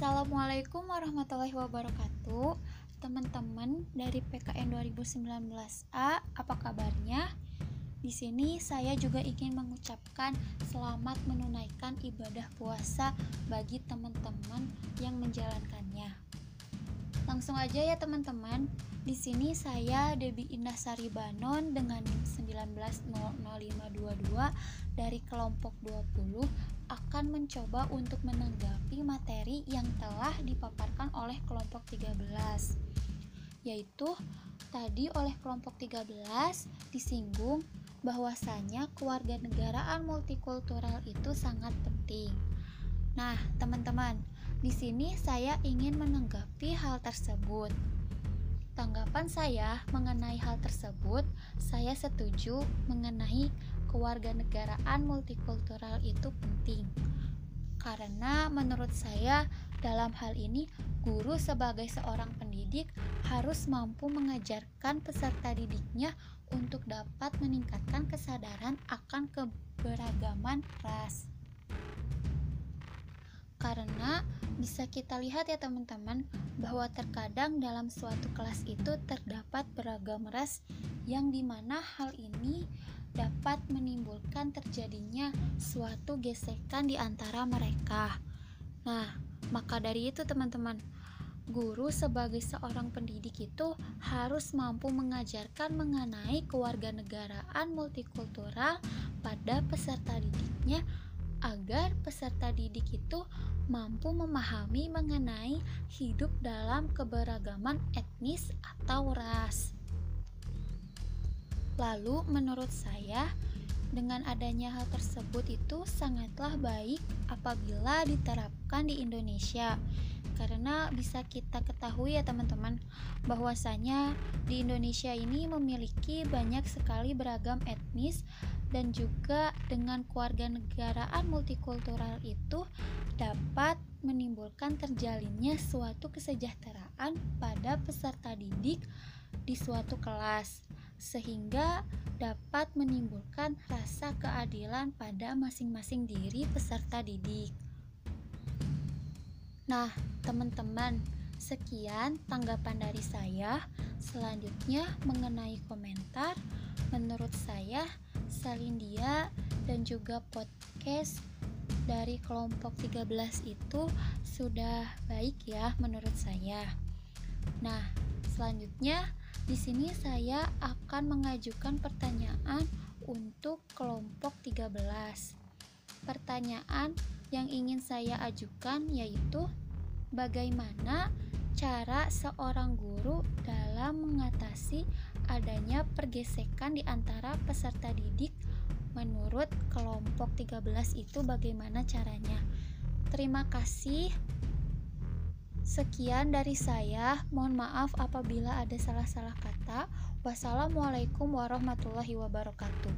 Assalamualaikum warahmatullahi wabarakatuh Teman-teman dari PKN 2019A Apa kabarnya? Di sini saya juga ingin mengucapkan selamat menunaikan ibadah puasa bagi teman-teman yang menjalankannya. Langsung aja ya teman-teman. Di sini saya Debi Indah Sari Banon dengan NIM 1900522 dari kelompok 20 akan mencoba untuk menanggapi materi yang telah dipaparkan oleh kelompok 13 yaitu tadi oleh kelompok 13 disinggung bahwasanya kewarganegaraan multikultural itu sangat penting. Nah, teman-teman, di sini saya ingin menanggapi hal tersebut. Tanggapan saya mengenai hal tersebut, saya setuju mengenai kewarganegaraan multikultural itu penting. Karena menurut saya dalam hal ini guru sebagai seorang pendidik harus mampu mengajarkan peserta didiknya untuk dapat meningkatkan kesadaran akan keberagaman ras. Karena bisa kita lihat ya teman-teman bahwa terkadang dalam suatu kelas itu terdapat beragam ras yang di mana hal ini dapat menimbulkan terjadinya suatu gesekan di antara mereka. Nah, maka dari itu teman-teman, guru sebagai seorang pendidik itu harus mampu mengajarkan mengenai kewarganegaraan multikultural pada peserta didiknya agar peserta didik itu mampu memahami mengenai hidup dalam keberagaman etnis atau ras. Lalu menurut saya dengan adanya hal tersebut itu sangatlah baik apabila diterapkan di Indonesia. Karena bisa kita ketahui ya teman-teman bahwasanya di Indonesia ini memiliki banyak sekali beragam etnis dan juga dengan keluarga negaraan multikultural itu dapat menimbulkan terjalinnya suatu kesejahteraan pada peserta didik di suatu kelas sehingga dapat menimbulkan rasa keadilan pada masing-masing diri peserta didik. Nah, teman-teman, sekian tanggapan dari saya. Selanjutnya mengenai komentar, menurut saya Salindia dan juga podcast dari kelompok 13 itu sudah baik ya menurut saya. Nah, selanjutnya di sini saya akan mengajukan pertanyaan untuk kelompok 13. Pertanyaan yang ingin saya ajukan yaitu bagaimana cara seorang guru dalam mengatasi adanya pergesekan di antara peserta didik menurut kelompok 13 itu bagaimana caranya. Terima kasih. Sekian dari saya. Mohon maaf apabila ada salah-salah kata. Wassalamualaikum warahmatullahi wabarakatuh.